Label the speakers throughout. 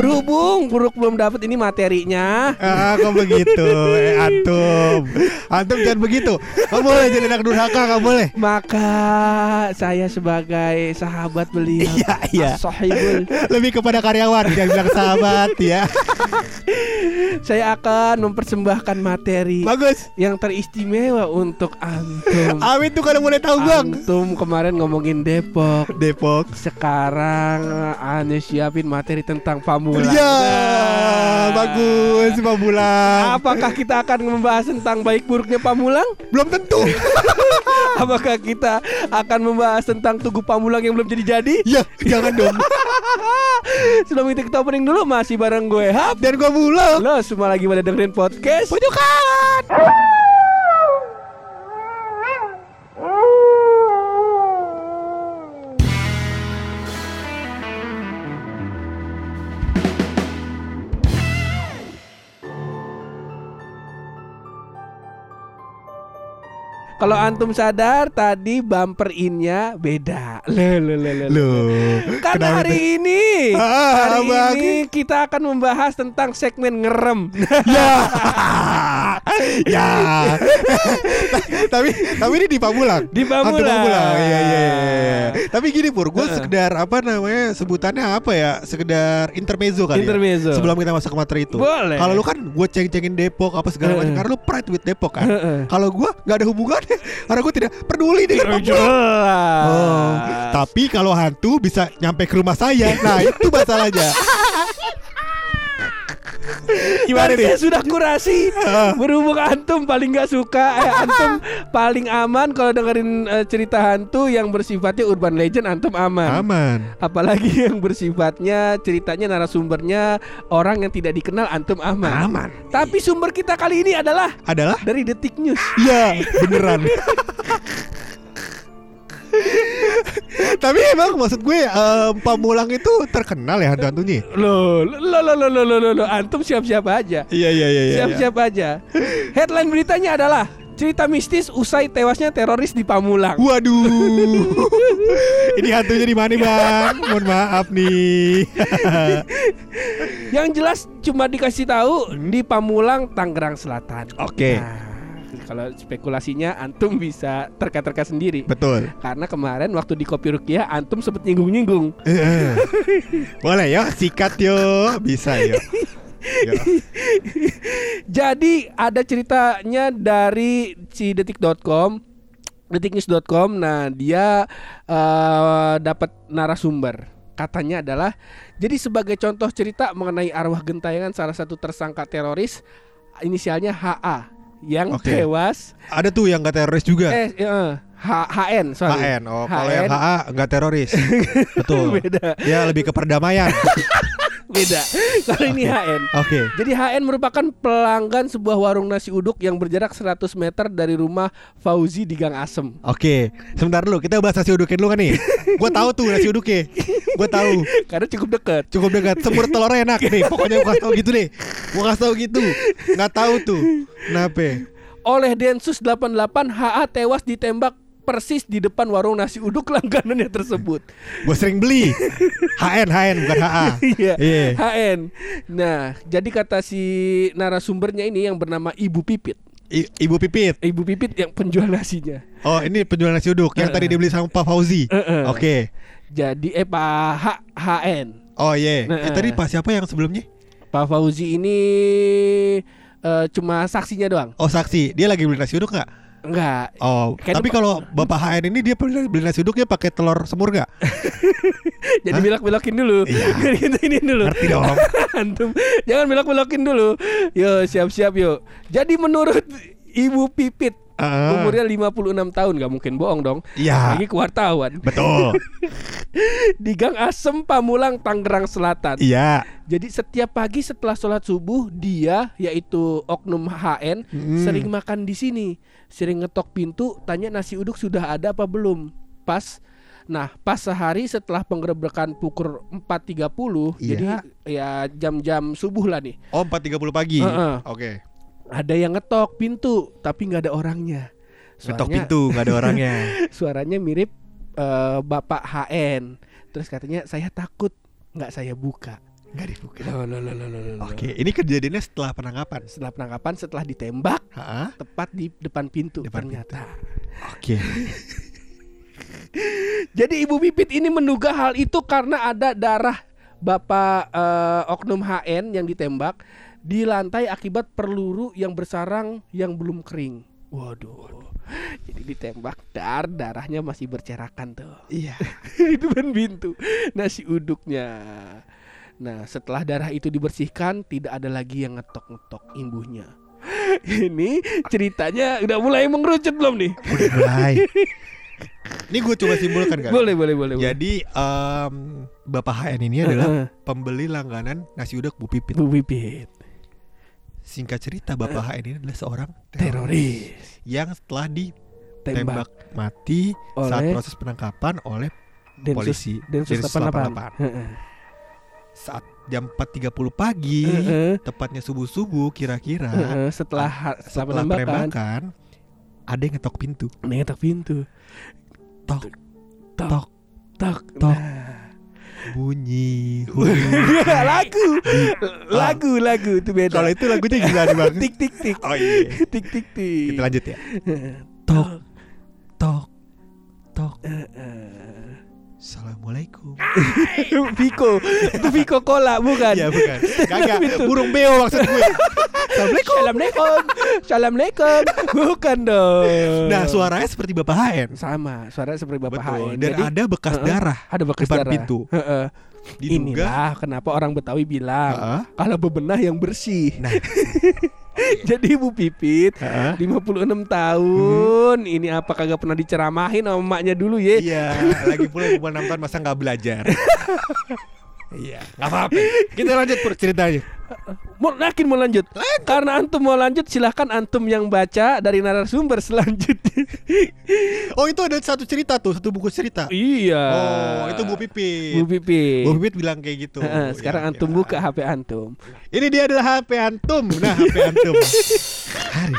Speaker 1: Berhubung Buruk belum dapat ini materinya.
Speaker 2: Ah, kok begitu? Eh, antum. Antum jangan begitu. Kamu boleh jadi anak durhaka, kamu boleh.
Speaker 1: Maka saya sebagai sahabat beliau
Speaker 2: Iya, iya.
Speaker 1: Sahibul
Speaker 2: Lebih kepada karyawan, jangan bilang sahabat ya.
Speaker 1: Saya akan mempersembahkan materi
Speaker 2: Bagus.
Speaker 1: Yang teristimewa untuk Antum
Speaker 2: Amin tuh kalau boleh tahu, Bang.
Speaker 1: Antum kemarin ngomongin Depok
Speaker 2: Depok.
Speaker 1: Sekarang Ane siapin materi tentang Pamulang
Speaker 2: Iya,
Speaker 1: Nah.
Speaker 2: bagus Pak Bulan.
Speaker 1: Apakah kita akan membahas tentang baik buruknya Pamulang?
Speaker 2: Belum tentu.
Speaker 1: Apakah kita akan membahas tentang Tugu Pamulang yang belum jadi-jadi?
Speaker 2: Ya, jangan dong.
Speaker 1: Sebelum itu kita opening dulu masih bareng gue Hap
Speaker 2: Dan gua pulang.
Speaker 1: Lo semua lagi pada dengerin podcast
Speaker 2: Pojokan.
Speaker 1: Kalau antum sadar tadi bumper innya beda Loh, loh, loh, loh, loh. Karena hari ini
Speaker 2: Ah,
Speaker 1: Hari ini kita akan membahas tentang segmen ngerem
Speaker 2: ya. ya. tapi tapi ini di Pamulang.
Speaker 1: Di Pamulang.
Speaker 2: Pamulang. Iya iya. iya. Tapi gini Pur, gue sekedar apa namanya sebutannya apa ya? Sekedar intermezzo kali. ya.
Speaker 1: Intermezzo.
Speaker 2: Sebelum kita masuk ke materi itu.
Speaker 1: Boleh.
Speaker 2: Kalau lu kan gue ceng-cengin Depok apa segala macam karena lu pride with Depok kan. Kalau gue nggak ada hubungannya karena gue tidak peduli dengan Pamulang.
Speaker 1: Jelas
Speaker 2: Oh, tapi kalau hantu bisa nyampe ke rumah saya. Nah, itu masalahnya. Gimana nih?
Speaker 1: sudah kurasi Berhubung antum paling gak suka eh, Antum paling aman Kalau dengerin eh, cerita hantu Yang bersifatnya urban legend Antum aman
Speaker 2: Aman.
Speaker 1: Apalagi yang bersifatnya Ceritanya narasumbernya Orang yang tidak dikenal Antum aman
Speaker 2: Aman.
Speaker 1: Tapi sumber kita kali ini adalah
Speaker 2: Adalah?
Speaker 1: Dari Detik News
Speaker 2: Iya, beneran. Tapi emang maksud gue em, Pamulang itu terkenal ya hantu-hantunya.
Speaker 1: Loh, loh, loh, loh, loh, loh, loh, loh. Antum siap-siap aja
Speaker 2: Iya iya iya
Speaker 1: Siap-siap aja Headline beritanya adalah Cerita mistis usai tewasnya teroris di Pamulang
Speaker 2: Waduh. Ini hantunya di mana, Bang? Mohon maaf nih.
Speaker 1: Yang jelas cuma dikasih tahu di Pamulang, Tangerang Selatan.
Speaker 2: Oke.
Speaker 1: Nah, kalau spekulasinya antum bisa terka-terka sendiri.
Speaker 2: Betul.
Speaker 1: Karena kemarin waktu di Kopi Rukiah antum sempat nyinggung-nyinggung.
Speaker 2: Eh, Boleh ya, sikat yo. Bisa yo.
Speaker 1: Jadi ada ceritanya dari si detik.com detiknews.com. Nah, dia eh, dapat narasumber. Katanya adalah jadi sebagai contoh cerita mengenai arwah gentayangan salah satu tersangka teroris inisialnya HA yang
Speaker 2: Oke.
Speaker 1: tewas
Speaker 2: Ada tuh yang gak teroris juga.
Speaker 1: eh eh, H- HN sorry.
Speaker 2: HN. Oh, kalau yang. HA nggak teroris. Betul.
Speaker 1: Beda.
Speaker 2: Dia lebih ke perdamaian.
Speaker 1: Beda. Kalau ini HN.
Speaker 2: Oke.
Speaker 1: Jadi HN merupakan pelanggan sebuah warung nasi uduk yang berjarak 100 meter dari rumah Fauzi di Gang Asem.
Speaker 2: Oke, sebentar dulu kita bahas nasi uduknya dulu kan nih. Gue tahu tuh nasi uduknya. Gue tahu.
Speaker 1: Karena cukup dekat.
Speaker 2: Cukup dekat. Semur telurnya enak nih. Pokoknya gue kasih tahu gitu deh. Gue kasih tahu gitu. Nggak tahu tuh. Kenapa?
Speaker 1: Oleh Densus 88 HA tewas ditembak persis di depan warung nasi uduk langganannya tersebut.
Speaker 2: Gue sering beli. HN, HN bukan HA.
Speaker 1: Iya.
Speaker 2: Iya.
Speaker 1: HN. Nah, jadi kata si narasumbernya ini yang bernama Ibu Pipit.
Speaker 2: I- Ibu Pipit.
Speaker 1: Ibu Pipit yang penjual nasinya.
Speaker 2: Oh ini penjual nasi uduk yang tadi dibeli sama Pak Fauzi.
Speaker 1: Heeh.
Speaker 2: Oke.
Speaker 1: Jadi eh Pak H HN.
Speaker 2: Oh iya.
Speaker 1: Nah,
Speaker 2: Eh, tadi Pak siapa yang sebelumnya?
Speaker 1: Pak Fauzi ini eh, cuma saksinya doang.
Speaker 2: Oh saksi. Dia lagi beli nasi uduk nggak?
Speaker 1: Enggak.
Speaker 2: Oh,
Speaker 1: Kayaknya
Speaker 2: tapi kalau Bapak HN ini dia beli, beli nasi uduknya pakai telur semur nggak?
Speaker 1: Jadi belok-belokin dulu.
Speaker 2: Iya.
Speaker 1: Gitu ini dulu.
Speaker 2: Ngerti dong.
Speaker 1: Antum jangan belok-belokin dulu. Yo, siap-siap yuk. Jadi menurut Ibu Pipit
Speaker 2: Ah.
Speaker 1: umurnya 56 tahun nggak mungkin bohong dong.
Speaker 2: Iya.
Speaker 1: Lagi wartawan
Speaker 2: Betul.
Speaker 1: di Gang Asem Pamulang Tangerang Selatan.
Speaker 2: Iya.
Speaker 1: Jadi setiap pagi setelah sholat subuh dia yaitu oknum HN
Speaker 2: Hmm.
Speaker 1: sering makan di sini, sering ngetok pintu, tanya nasi uduk sudah ada apa belum. Pas Nah, pas sehari setelah penggerebekan pukul 4.30,
Speaker 2: Iya.
Speaker 1: jadi ya jam-jam subuh lah nih.
Speaker 2: Oh 4.30 pagi.
Speaker 1: Heeh.
Speaker 2: Oke.
Speaker 1: Ada yang ngetok pintu tapi nggak ada orangnya.
Speaker 2: Ngetok
Speaker 1: Suaranya-
Speaker 2: pintu nggak ada orangnya.
Speaker 1: Suaranya mirip eh, Bapak HN. Terus katanya saya takut nggak saya buka.
Speaker 2: Nggak dibuka.
Speaker 1: Loh, loh, loh, loh, loh, loh.
Speaker 2: Oke, ini kejadiannya setelah penangkapan.
Speaker 1: Setelah penangkapan setelah ditembak
Speaker 2: Ha?
Speaker 1: tepat di depan pintu
Speaker 2: Depan
Speaker 1: ternyata.
Speaker 2: Oke.
Speaker 1: Jadi Ibu Pipit ini menduga hal itu karena ada darah Bapak eh, Oknum HN yang ditembak di lantai akibat peluru yang bersarang yang belum kering. Waduh. Jadi ditembak dar darahnya masih bercerakan tuh.
Speaker 2: Iya.
Speaker 1: itu kan pintu nasi uduknya. Nah, setelah darah itu dibersihkan, tidak ada lagi yang ngetok-ngetok imbuhnya. Ini ceritanya udah mulai mengerucut belum nih?
Speaker 2: Udah mulai. Ini gue coba simpulkan kan.
Speaker 1: Boleh, boleh, boleh.
Speaker 2: Jadi em, Bapak HN ini adalah pembeli langganan nasi uduk Bu Pipit.
Speaker 1: Bu Pipit.
Speaker 2: Singkat cerita Bapak HN ini adalah seorang teroris.
Speaker 1: teroris
Speaker 2: yang setelah ditembak
Speaker 1: tembak.
Speaker 2: mati saat
Speaker 1: oleh
Speaker 2: proses penangkapan oleh
Speaker 1: Densus
Speaker 2: polisi
Speaker 1: Densus
Speaker 2: Densus
Speaker 1: 88. Heeh.
Speaker 2: saat jam 4.30 pagi
Speaker 1: Heeh.
Speaker 2: tepatnya subuh-subuh kira-kira
Speaker 1: Heeh, setelah setelah
Speaker 2: setelah
Speaker 1: penembakan.
Speaker 2: penembakan ada yang ngetok pintu.
Speaker 1: Ngetok pintu.
Speaker 2: Tok.
Speaker 1: Tok.
Speaker 2: Tok.
Speaker 1: Tok.
Speaker 2: Tok.
Speaker 1: Nah.
Speaker 2: Bunyi
Speaker 1: lagu. Lagu lagu. Itu beda.
Speaker 2: Kalau itu lagunya gimana bang?
Speaker 1: Tik tik tik.
Speaker 2: Oh iya.
Speaker 1: Tik tik tik.
Speaker 2: Kita lanjut ya. Tok tok tok.
Speaker 1: Heeh.
Speaker 2: Assalamualaikum
Speaker 1: Viko itu Viko Cola bukan
Speaker 2: Iya bukan Kagak Burung beo maksud gue Assalamualaikum
Speaker 1: Assalamualaikum Assalamualkum bukan dong
Speaker 2: Nah suaranya seperti Bapak HN
Speaker 1: sama suara seperti Bapak
Speaker 2: Betul
Speaker 1: HN.
Speaker 2: Dan
Speaker 1: Jadi,
Speaker 2: ada bekas
Speaker 1: Heeh.
Speaker 2: darah
Speaker 1: ada bekas
Speaker 2: depan
Speaker 1: darah.
Speaker 2: pintu.
Speaker 1: Heeh.
Speaker 2: Diduga
Speaker 1: Inilah kenapa orang Betawi bilang
Speaker 2: Heeh.
Speaker 1: kalau bebenah yang bersih.
Speaker 2: Nah.
Speaker 1: Jadi Ibu Pipit
Speaker 2: Heeh.
Speaker 1: 56 tahun ini apa kagak pernah diceramahin sama emaknya dulu ya?
Speaker 2: Iya Lagi pula umur 6 tahun masa gak belajar Iya Gak apa-apa Kita lanjut Pur, ceritanya
Speaker 1: Mau yakin mau lanjut? Karena antum mau lanjut silahkan antum yang baca dari narasumber selanjutnya.
Speaker 2: Oh itu ada satu cerita tuh Satu buku cerita
Speaker 1: iya.
Speaker 2: Oh itu Bu Pipit
Speaker 1: Bu Pipit.
Speaker 2: Bu Pipit bilang kayak gitu
Speaker 1: Heeh, sekarang
Speaker 2: Ya,
Speaker 1: antum
Speaker 2: ya.
Speaker 1: buka HP antum.
Speaker 2: Ini dia adalah HP antum Nah HP antum Hari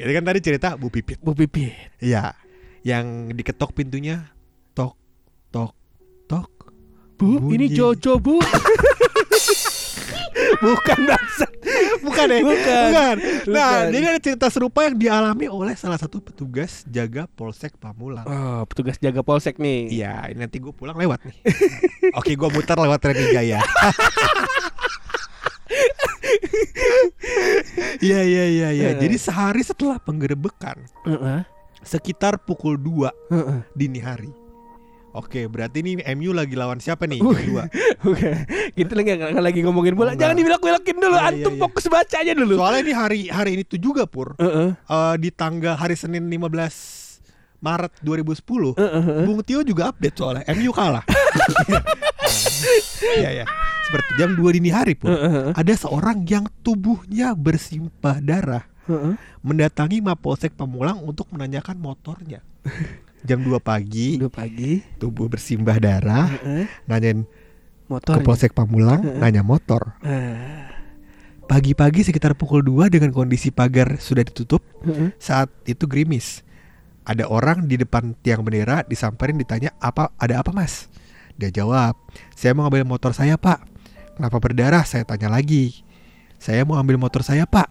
Speaker 2: Itu kan tadi cerita Bu Pipit
Speaker 1: Bu Pipit.
Speaker 2: Iya Yang diketok pintunya
Speaker 1: Bu,
Speaker 2: Bunyi.
Speaker 1: ini Jojo, Bu. Bukan bangsat.
Speaker 2: Bukan ya?
Speaker 1: Bukan.
Speaker 2: Bukan. Nah,
Speaker 1: Bukan.
Speaker 2: jadi ada cerita serupa yang dialami oleh salah satu petugas jaga Polsek Pamulang.
Speaker 1: Oh, petugas jaga polsek nih.
Speaker 2: Iya, ini nanti gue pulang lewat nih. Oke, gue muter lewat Reni Jaya. Iya, iya, iya, iya.
Speaker 1: Eh.
Speaker 2: Jadi sehari setelah penggerebekan,
Speaker 1: Heeh.
Speaker 2: sekitar pukul 2
Speaker 1: Heeh.
Speaker 2: dini hari. Oke, berarti ini MU lagi lawan siapa nih? 2.
Speaker 1: Bukan. Kita lagi lagi ngomongin bola.
Speaker 2: Oh,
Speaker 1: Jangan dibelok-belokin dulu.
Speaker 2: Iya,
Speaker 1: Antum
Speaker 2: iya.
Speaker 1: fokus baca aja dulu.
Speaker 2: Soalnya ini hari hari ini tuh juga pur.
Speaker 1: Heeh.
Speaker 2: Eh, di tanggal hari Senin 15 Maret 2010
Speaker 1: Heeh.
Speaker 2: Bung Tio juga update soalnya MU kalah. Iya ya. Seperti jam 2 dini hari pun
Speaker 1: Heeh.
Speaker 2: ada seorang yang tubuhnya bersimpah darah
Speaker 1: Heeh.
Speaker 2: mendatangi Mapolsek Pamulang untuk menanyakan motornya. Jam 2 pagi,
Speaker 1: Dua pagi.
Speaker 2: tubuh bersimbah darah,
Speaker 1: Heeh.
Speaker 2: nanyain
Speaker 1: Motor.
Speaker 2: ke Polsek Pamulang, nanya motor.
Speaker 1: Ah.
Speaker 2: Pagi-pagi sekitar pukul 2 dengan kondisi pagar sudah ditutup,
Speaker 1: Heeh.
Speaker 2: saat itu gerimis. Ada orang di depan tiang bendera disamperin ditanya apa ada apa mas? Dia jawab, saya mau ngambil motor saya pak. Kenapa berdarah? Saya tanya lagi. Saya mau ambil motor saya pak.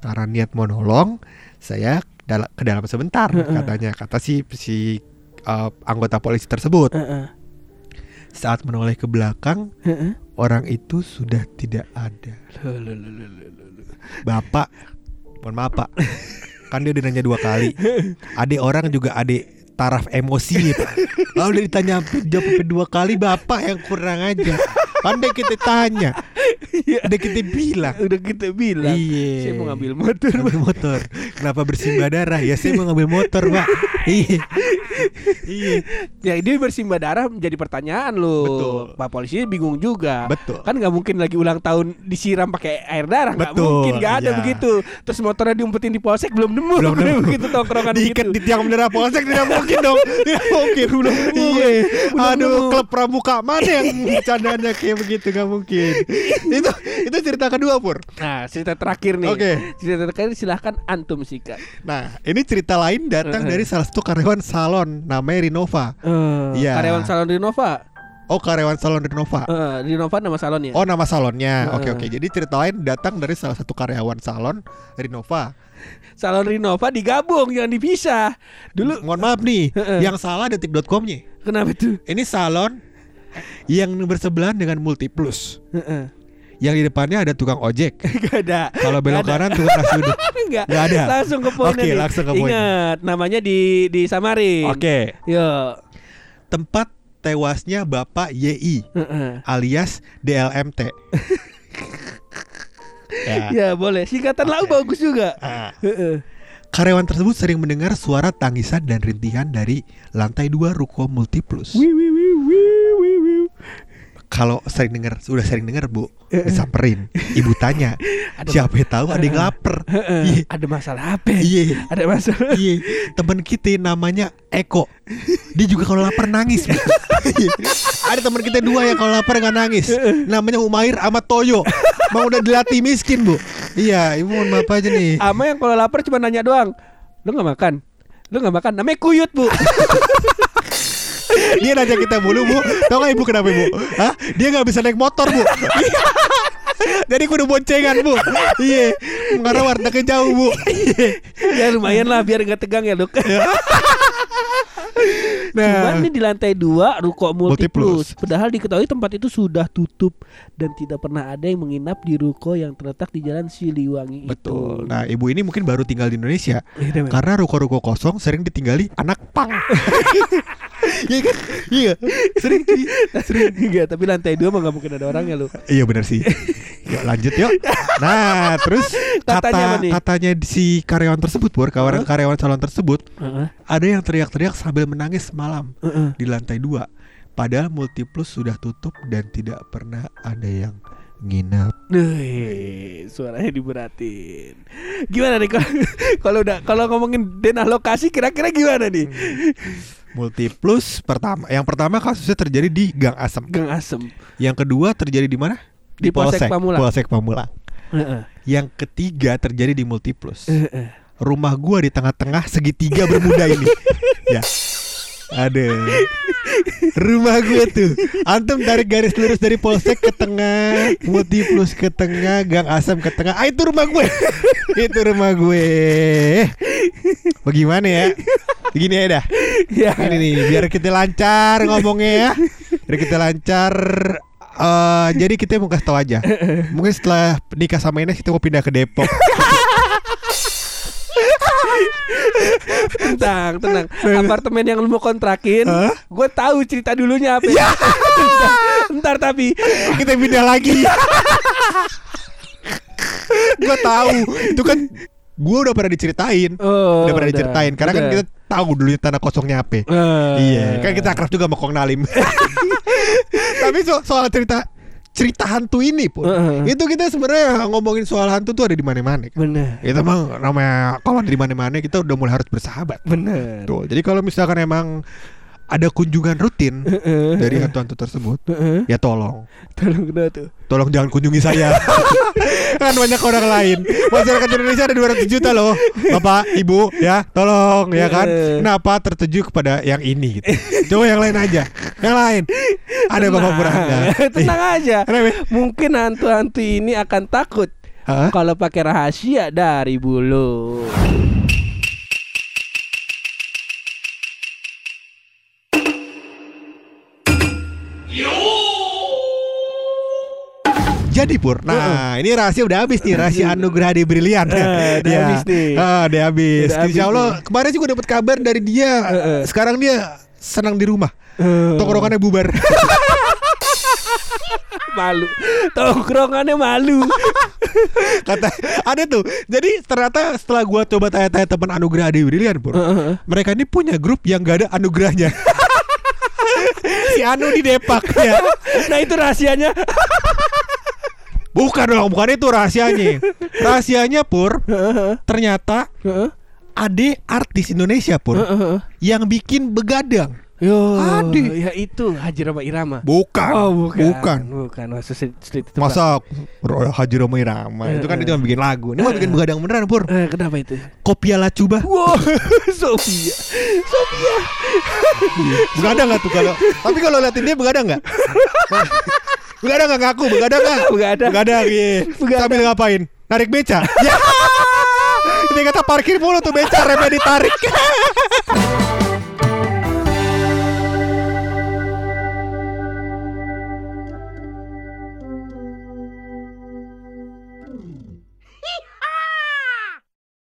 Speaker 2: Karena niat mau nolong, saya dal- ke dalam sebentar katanya kata si si uh, anggota polisi tersebut.
Speaker 1: Heeh.
Speaker 2: Saat menoleh ke belakang,
Speaker 1: Heeh.
Speaker 2: orang itu sudah tidak ada. Bapak, mohon maaf pak, kan dia udah nanya dua kali. Adik orang juga adik taraf emosi pak. Lalu ditanya jawab dua kali bapak yang kurang aja. Pandai kita tanya. Udah kita bilang.
Speaker 1: Udah kita bilang.
Speaker 2: Iya.
Speaker 1: Saya mau ngambil motor.
Speaker 2: Ngambil motor. Kenapa bersimbah darah? Ya saya mau ngambil motor pak. Iya. Iya.
Speaker 1: Ya dia bersimbah darah menjadi pertanyaan loh.
Speaker 2: Betul.
Speaker 1: Pak polisi bingung juga.
Speaker 2: Betul.
Speaker 1: Kan nggak mungkin lagi ulang tahun disiram pakai air darah. Nggak mungkin. Nggak ada
Speaker 2: iya.
Speaker 1: begitu. Terus motornya diumpetin di polsek belum nemu.
Speaker 2: Belum nemu.
Speaker 1: begitu tongkrongan
Speaker 2: Diikat di tiang bendera polsek tidak mungkin dong. Tidak mungkin.
Speaker 1: Belum nemu.
Speaker 2: Iya. Aduh, klub pramuka mana yang bercandanya kayak begitu nggak mungkin. Itu itu cerita kedua pur.
Speaker 1: Nah, cerita terakhir nih.
Speaker 2: Oke.
Speaker 1: Cerita terakhir silahkan antum sikat.
Speaker 2: Nah ini cerita lain datang dari salah satu karyawan salon namanya Rinova. Iya.
Speaker 1: Karyawan salon Rinova.
Speaker 2: Oh karyawan salon Rinova.
Speaker 1: Eh, Rinova nama salonnya.
Speaker 2: Oh nama salonnya. Oke
Speaker 1: Heeh.
Speaker 2: oke. Jadi cerita lain datang dari salah satu karyawan salon Rinova.
Speaker 1: Salon Rinova digabung jangan dipisah. Dulu
Speaker 2: Mohon maaf nih,
Speaker 1: Heeh.
Speaker 2: yang salah detik.com-nya.
Speaker 1: kenapa tuh?
Speaker 2: Ini salon yang bersebelahan dengan Multiplus.
Speaker 1: Heeh.
Speaker 2: Yang di depannya ada tukang ojek.
Speaker 1: Gak ada.
Speaker 2: Kalau belok kanan tukang nasi uduk.
Speaker 1: Enggak.
Speaker 2: Nggak ada.
Speaker 1: Langsung ke poinnya
Speaker 2: Oke, langsung ke poin.
Speaker 1: Ingat, namanya di di samarin.
Speaker 2: Oke.
Speaker 1: Yo.
Speaker 2: Tempat tewasnya Bapak YI
Speaker 1: Heeh.
Speaker 2: alias DLMT. ya.
Speaker 1: Ya boleh. Singkatan lalu bagus juga.
Speaker 2: Ah. Karyawan tersebut sering mendengar suara tangisan dan rintihan dari lantai dua ruko Multiplus.
Speaker 1: Wih, wih.
Speaker 2: Kalau sering dengar, sudah sering dengar bu, disamperin. Ibu tanya, siapa yang tahu ada yang lapar.
Speaker 1: Heeh.
Speaker 2: Iya,
Speaker 1: Ada masalah apa?
Speaker 2: iya,
Speaker 1: Ada masalah.
Speaker 2: iya. Teman kita namanya Eko. Dia juga kalau lapar nangis. Iya. ada teman kita dua yang kalau lapar nggak nangis. Namanya Umair sama Toyo. Mau udah dilatih miskin bu. Iya, ibu mohon maaf aja nih.
Speaker 1: Ama yang kalau lapar cuma nanya doang. Lu nggak makan? Lu nggak makan? Namanya kuyut bu.
Speaker 2: Dia nanya kita mulu bu. Tau gak ibu kenapa ibu Hah? Dia gak bisa naik motor bu. Jadi kudu boncengan bu. Iya. Karena warnanya jauh bu.
Speaker 1: Ya lumayan lah biar nggak tegang ya Luk.
Speaker 2: Nah
Speaker 1: Cuman nih di lantai dua ruko multiplus.
Speaker 2: Multiplus.
Speaker 1: Padahal diketahui tempat itu sudah tutup dan tidak pernah ada yang menginap di ruko yang terletak di Jalan Siliwangi
Speaker 2: Betul
Speaker 1: itu.
Speaker 2: Nah ibu ini mungkin baru tinggal di Indonesia
Speaker 1: Iya.
Speaker 2: Karena ruko-ruko kosong sering ditinggali anak pang Iya kan Iya Sering
Speaker 1: Sering enggak, tapi lantai dua mah nggak mungkin ada orangnya lu.
Speaker 2: Iya benar sih Yuk lanjut yuk Nah terus
Speaker 1: Katanya
Speaker 2: kata katanya si karyawan tersebut Pur Karyawan, karyawan salon tersebut. Ada yang teriak-teriak sambil menangis malam
Speaker 1: Heeh.
Speaker 2: di lantai dua. Padahal Multiplus sudah tutup dan tidak pernah ada yang nginap.
Speaker 1: Nih, suaranya diberatin. Gimana nih kalau kalau udah kalau ngomongin denah lokasi kira-kira gimana nih?
Speaker 2: Multiplus pertama, yang pertama kasusnya terjadi di Gang Asem.
Speaker 1: Gang Asem.
Speaker 2: Yang kedua terjadi di mana?
Speaker 1: Di Polsek Pamulang.
Speaker 2: Polsek Pamulang.
Speaker 1: Heeh.
Speaker 2: Yang ketiga terjadi di Multiplus.
Speaker 1: Heeh.
Speaker 2: Rumah gua di tengah-tengah segitiga bermuda ini. ya. Ada rumah gue tuh. Antum tarik garis lurus dari polsek ke tengah, multiplus ke tengah, gang asam ke tengah. Ah itu rumah gue. itu rumah gue. Bagaimana ya? Begini ya dah.
Speaker 1: Ya.
Speaker 2: Ini nih, biar kita lancar ngomongnya ya. Biar kita lancar. Eh, jadi kita mau kasih tahu aja. Mungkin setelah nikah sama Ines kita mau pindah ke Depok.
Speaker 1: Tenang, tenang. Apartemen yang lu mau kontrakin,
Speaker 2: Hah?
Speaker 1: gue tahu cerita dulunya apa.
Speaker 2: Ya.
Speaker 1: Ntar tapi
Speaker 2: kita pindah lagi. gue tahu itu kan gue udah pernah diceritain,
Speaker 1: Oh,
Speaker 2: udah pernah
Speaker 1: udah.
Speaker 2: diceritain karena kan
Speaker 1: Udah.
Speaker 2: kita tahu dulunya tanah kosongnya apa.
Speaker 1: Eh.
Speaker 2: Iya, kan kita akrab juga sama Kong Nalim. Tapi so- soal cerita cerita hantu ini pun,
Speaker 1: Heeh.
Speaker 2: itu kita sebenarnya ngomongin soal hantu tuh ada di mana-mana. Kan?
Speaker 1: Bener.
Speaker 2: Itu emang namanya kalau ada di mana-mana kita udah mulai harus bersahabat.
Speaker 1: Bener.
Speaker 2: Tuh, jadi kalau misalkan emang ada kunjungan rutin dari hantu-hantu tersebut, ya tolong.
Speaker 1: Tolong kenapa tuh?
Speaker 2: Tolong jangan kunjungi saya. Kan banyak orang lain. Masyarakat Indonesia ada 200 juta loh. Bapak, Ibu ya Tolong ya kan. Kenapa tertuju kepada yang ini gitu? Coba yang lain aja. Yang lain. Ada Bapak
Speaker 1: Tenang.
Speaker 2: Puranda
Speaker 1: Tenang aja.
Speaker 2: Kenapa?
Speaker 1: Mungkin hantu-hantu ini akan takut kalau pakai rahasia dari bulu.
Speaker 2: Jadi Pur Nah ini rahasia udah habis nih Rahasia anugerah di Brilian
Speaker 1: Eh, udah habis nih.
Speaker 2: ah, Udah habis
Speaker 1: Udah
Speaker 2: Insya Allah
Speaker 1: nih.
Speaker 2: Kemarin sih gue dapet kabar dari dia
Speaker 1: Eh, eh.
Speaker 2: Sekarang dia senang di rumah
Speaker 1: Eh.
Speaker 2: Tongkrongannya bubar
Speaker 1: malu. Tongkrongannya malu.
Speaker 2: kata ada tuh jadi ternyata setelah gua coba tanya-tanya teman anugerah Adi Brilian pur
Speaker 1: Heeh.
Speaker 2: mereka ini punya grup yang gak ada anugerahnya si Anu di Depak ya
Speaker 1: nah itu rahasianya.
Speaker 2: Bukan dong bukan itu rahasianya rahasianya pur ternyata
Speaker 1: Heeh.
Speaker 2: Ade artis Indonesia pur yang bikin begadang
Speaker 1: Yo,
Speaker 2: Ada.
Speaker 1: ya itu Haji Roma Irama.
Speaker 2: Bukan.
Speaker 1: Oh, bukan.
Speaker 2: Bukan.
Speaker 1: Bukan. Masa street, street itu?
Speaker 2: Masa Haji Roma Irama itu kan dia cuma bikin lagu. Ini mah bikin begadang beneran, Pur.
Speaker 1: Eh, kenapa itu?
Speaker 2: Kopia Lacuba.
Speaker 1: Wow, Sophia. Sophia.
Speaker 2: Begadang nggak tuh kalau? Tapi kalau liatin dia begadang nggak? Begadang nggak ngaku? Begadang nggak?
Speaker 1: Begadang.
Speaker 2: Begadang, iya.
Speaker 1: Begadang.
Speaker 2: Sambil ngapain? Narik beca. Ya. Dia kata parkir mulu tuh beca, remnya ditarik.